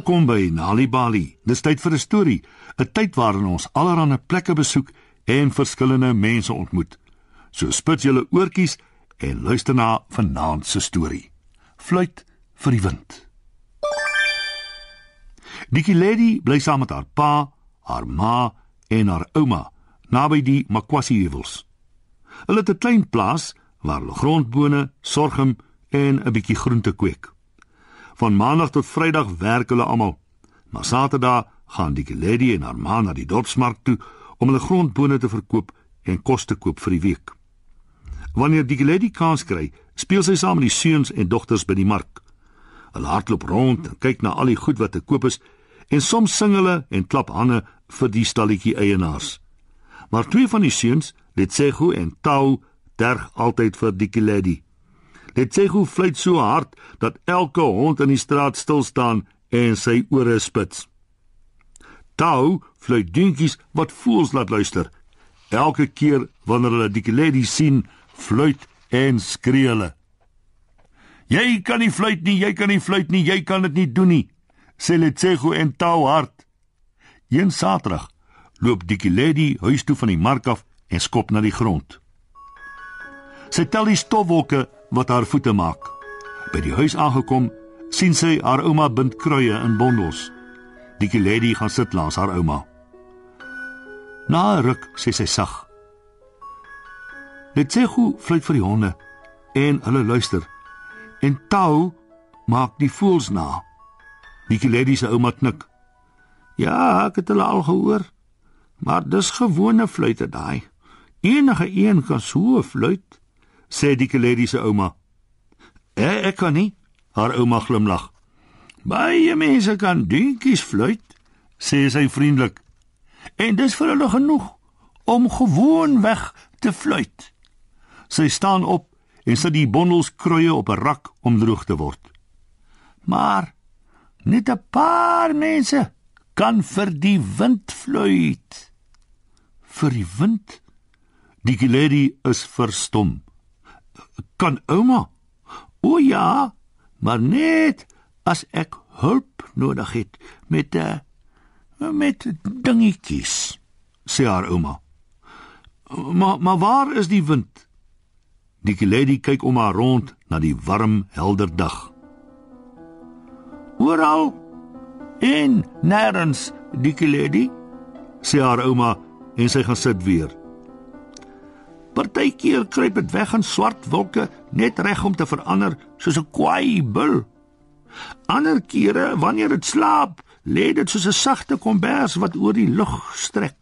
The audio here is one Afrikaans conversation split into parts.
Welkom by Nali Bali. Dis tyd vir 'n storie, 'n tyd waarin ons allerlei plekke besoek en verskillende mense ontmoet. So spit julle oortjies en luister na vanaand se storie. Fluit vir die wind. Dikkie Lady bly saam met haar pa, haar ma en haar ouma naby die Makwasi heuwels. Hulle het 'n klein plaas waar hulle grondbone, sorghum en 'n bietjie groente kweek. Van maandag tot vrydag werk hulle almal. Maar Saterdag gaan die lady en haar ma na die dorpsmark toe om hulle grondbone te verkoop en kos te koop vir die week. Wanneer die lady kans kry, speel sy saam met die seuns en dogters by die mark. Hulle hardloop rond en kyk na al die goed wat te koop is en soms sing hulle en klap hande vir die stalletjie eienaars. Maar twee van die seuns, Letsego en Tau, derg altyd vir die lady. Letsego fluit so hard dat elke hond in die straat stil staan en sy ore spits. Tau fluit dingetjies wat voels laat luister. Elke keer wanneer hulle die lady sien, fluit en skree hulle. Jy kan nie fluit nie, jy kan nie fluit nie, jy kan dit nie doen nie, sê Letsego en Tau hard. Een Saterdag loop die lady huis toe van die mark af en skop na die grond. Sy tel die stofwolke wat haar voete maak. By die huis aangekom, sien sy haar ouma bind kruie in bondels. Die lady gaan sit langs haar ouma. Na 'n ruk sê sy sag: "Dit sê hoe fluit vir die honde en hulle luister. En Tau maak die voels na." Die lady se ouma knik. "Ja, ek het hulle al gehoor." Maar dis gewone fluite daai. Enige een kan so fluit, sê die lady se ouma. Eh, ek kan nie, haar ouma glimlag. Baie mense kan dingetjies fluit, sê sy vriendelik. En dis vir hulle genoeg om gewoon weg te fluit. Sy staan op en sit die bondels kruie op 'n rak om droog te word. Maar net 'n paar mense kan vir die wind fluit vir die wind. Die lady is verstom. Kan ouma? O ja, maar net as ek hulp nodig het met 'n uh, eh, met dingetjies, sê haar ouma. Maar maar waar is die wind? Die lady kyk om haar rond na die warm, helder dag. Oral en nêrens, die lady, sê haar ouma en sy gaan sit weer. Partykeer kruip dit weg in swart wolke net reg om te verander soos 'n kwaai bul. Ander kere wanneer dit slaap, lê dit soos 'n sagte kombers wat oor die lug strek.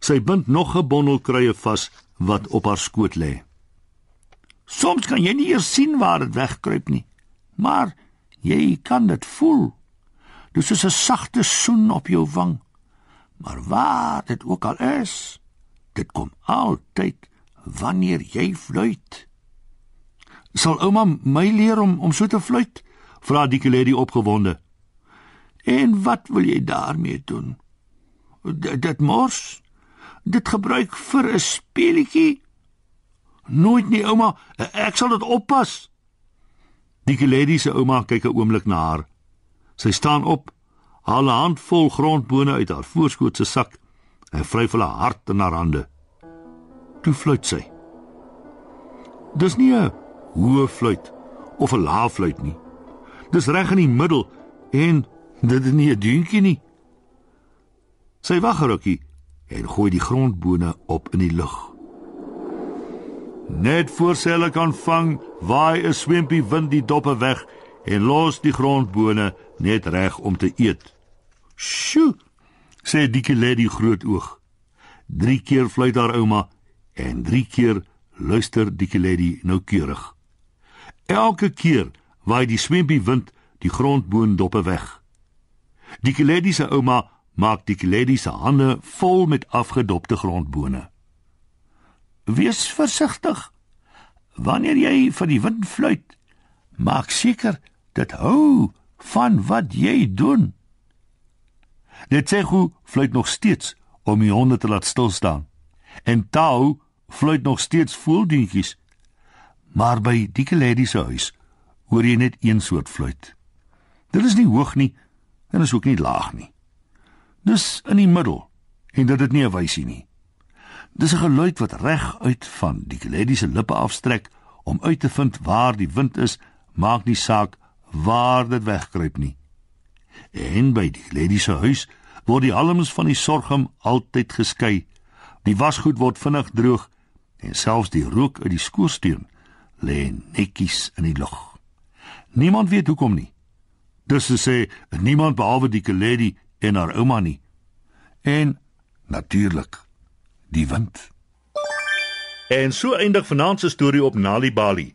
Sy bind nog 'n bondel kruie vas wat op haar skoot lê. Soms kan jy nie eers sien waar dit wegkruip nie, maar jy kan dit voel. Dit is 'n sagte soen op jou wang. Maar waar dit ook al is, dit kom altyd wanneer jy fluit. Sal ouma my leer om om so te fluit? Vra die lady opgewonde. En wat wil jy daarmee doen? D dit mors? Dit gebruik vir 'n speletjie? Nooit nie, ouma. Ek sal dit oppas. Die lady se ouma kyk 'n oomblik na haar. Sy staan op haal 'n handvol grondbone uit haar voorskoot se sak en vryf hulle hard in haar hande. Toe fluit sy. Dis nie 'n hoë fluit of 'n lae fluit nie. Dis reg in die middel en dit is nie 'n dingetjie nie. Sy wag 'n rukkie en gooi die grondbone op in die lug. Net voor sy hulle kan vang, waai 'n swempie wind die doppe weg en los die grondbone net reg om te eet. "Sjoe," sê die lady groot oog. Drie keer fluit haar ouma en drie keer luister die lady noukeurig. Elke keer waai die swempie wind die grondboondoppe weg. Die lady se ouma maak die lady se hande vol met afgedopte grondbone. Wees versigtig. Wanneer jy vir die wind fluit, maak seker dit hou van wat jy doen. Hoe fluit nog steeds om die honde te laat stil staan. En Tau fluit nog steeds voeldientjies. Maar by die lady se huis hoor jy net een soort fluit. Dit is nie hoog nie en is ook nie laag nie. Dis in die middel en dit het nie 'n wysie nie. Dis 'n geluid wat reg uit van die Lady se lippe afstrek om uit te vind waar die wind is, maak nie saak waar dit wegkruip nie. En by die Lady se huis word die halms van die sorghum altyd geskei. Die wasgoed word vinnig droog en selfs die rook uit die skoorsteen lê netjies in die lug. Niemand weet hoekom nie. Dis te sê niemand behalwe die Lady en haar ouma nie. En natuurlik die wind. En so eindig vanaand se storie op Nali Bali.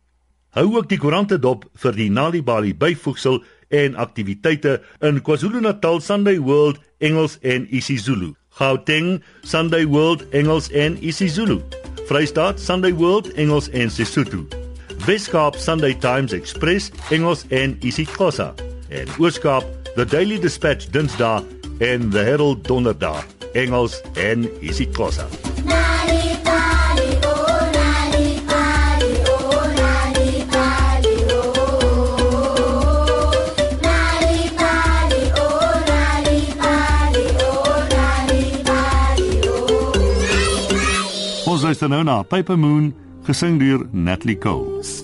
Hou ook die koerante dop vir die Nalibali byvoegsel en aktiwiteite in KwaZulu-Natal Sunday World Engels en isiZulu. Gauteng Sunday World Engels en isiZulu. Vrystaat Sunday World Engels en Sesotho. Weskaap Sunday Times Express Engels en isiXhosa. En Ooskaap The Daily Dispatch Dinsdae en The Herald Donderdag Engels en isiXhosa. Luister nou na Paper Moon gesing deur Natalie Cole.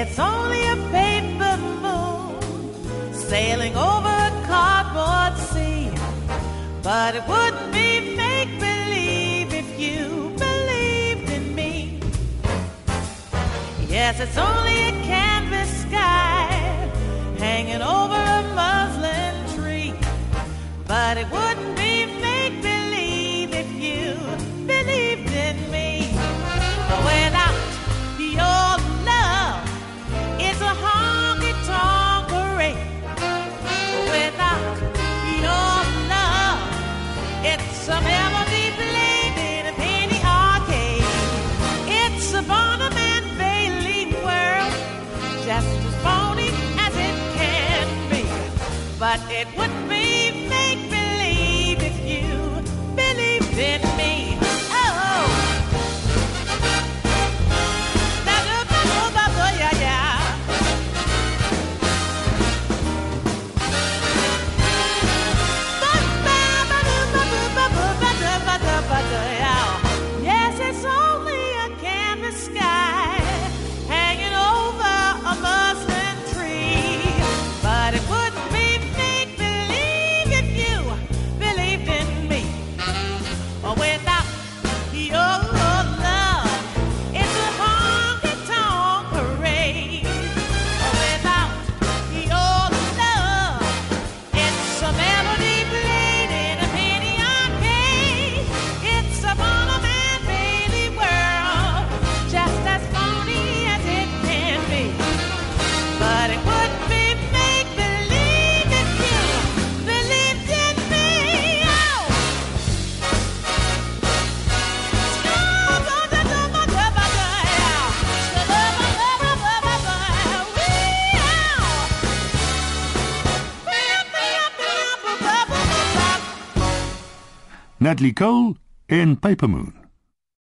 It's only a paper moon sailing over a cardboard sea, but it wouldn't be make believe if you believed in me. Yes, it's only a canvas sky hanging over a muslin tree, but it wouldn't But it would Natalie Cole in Paper Moon.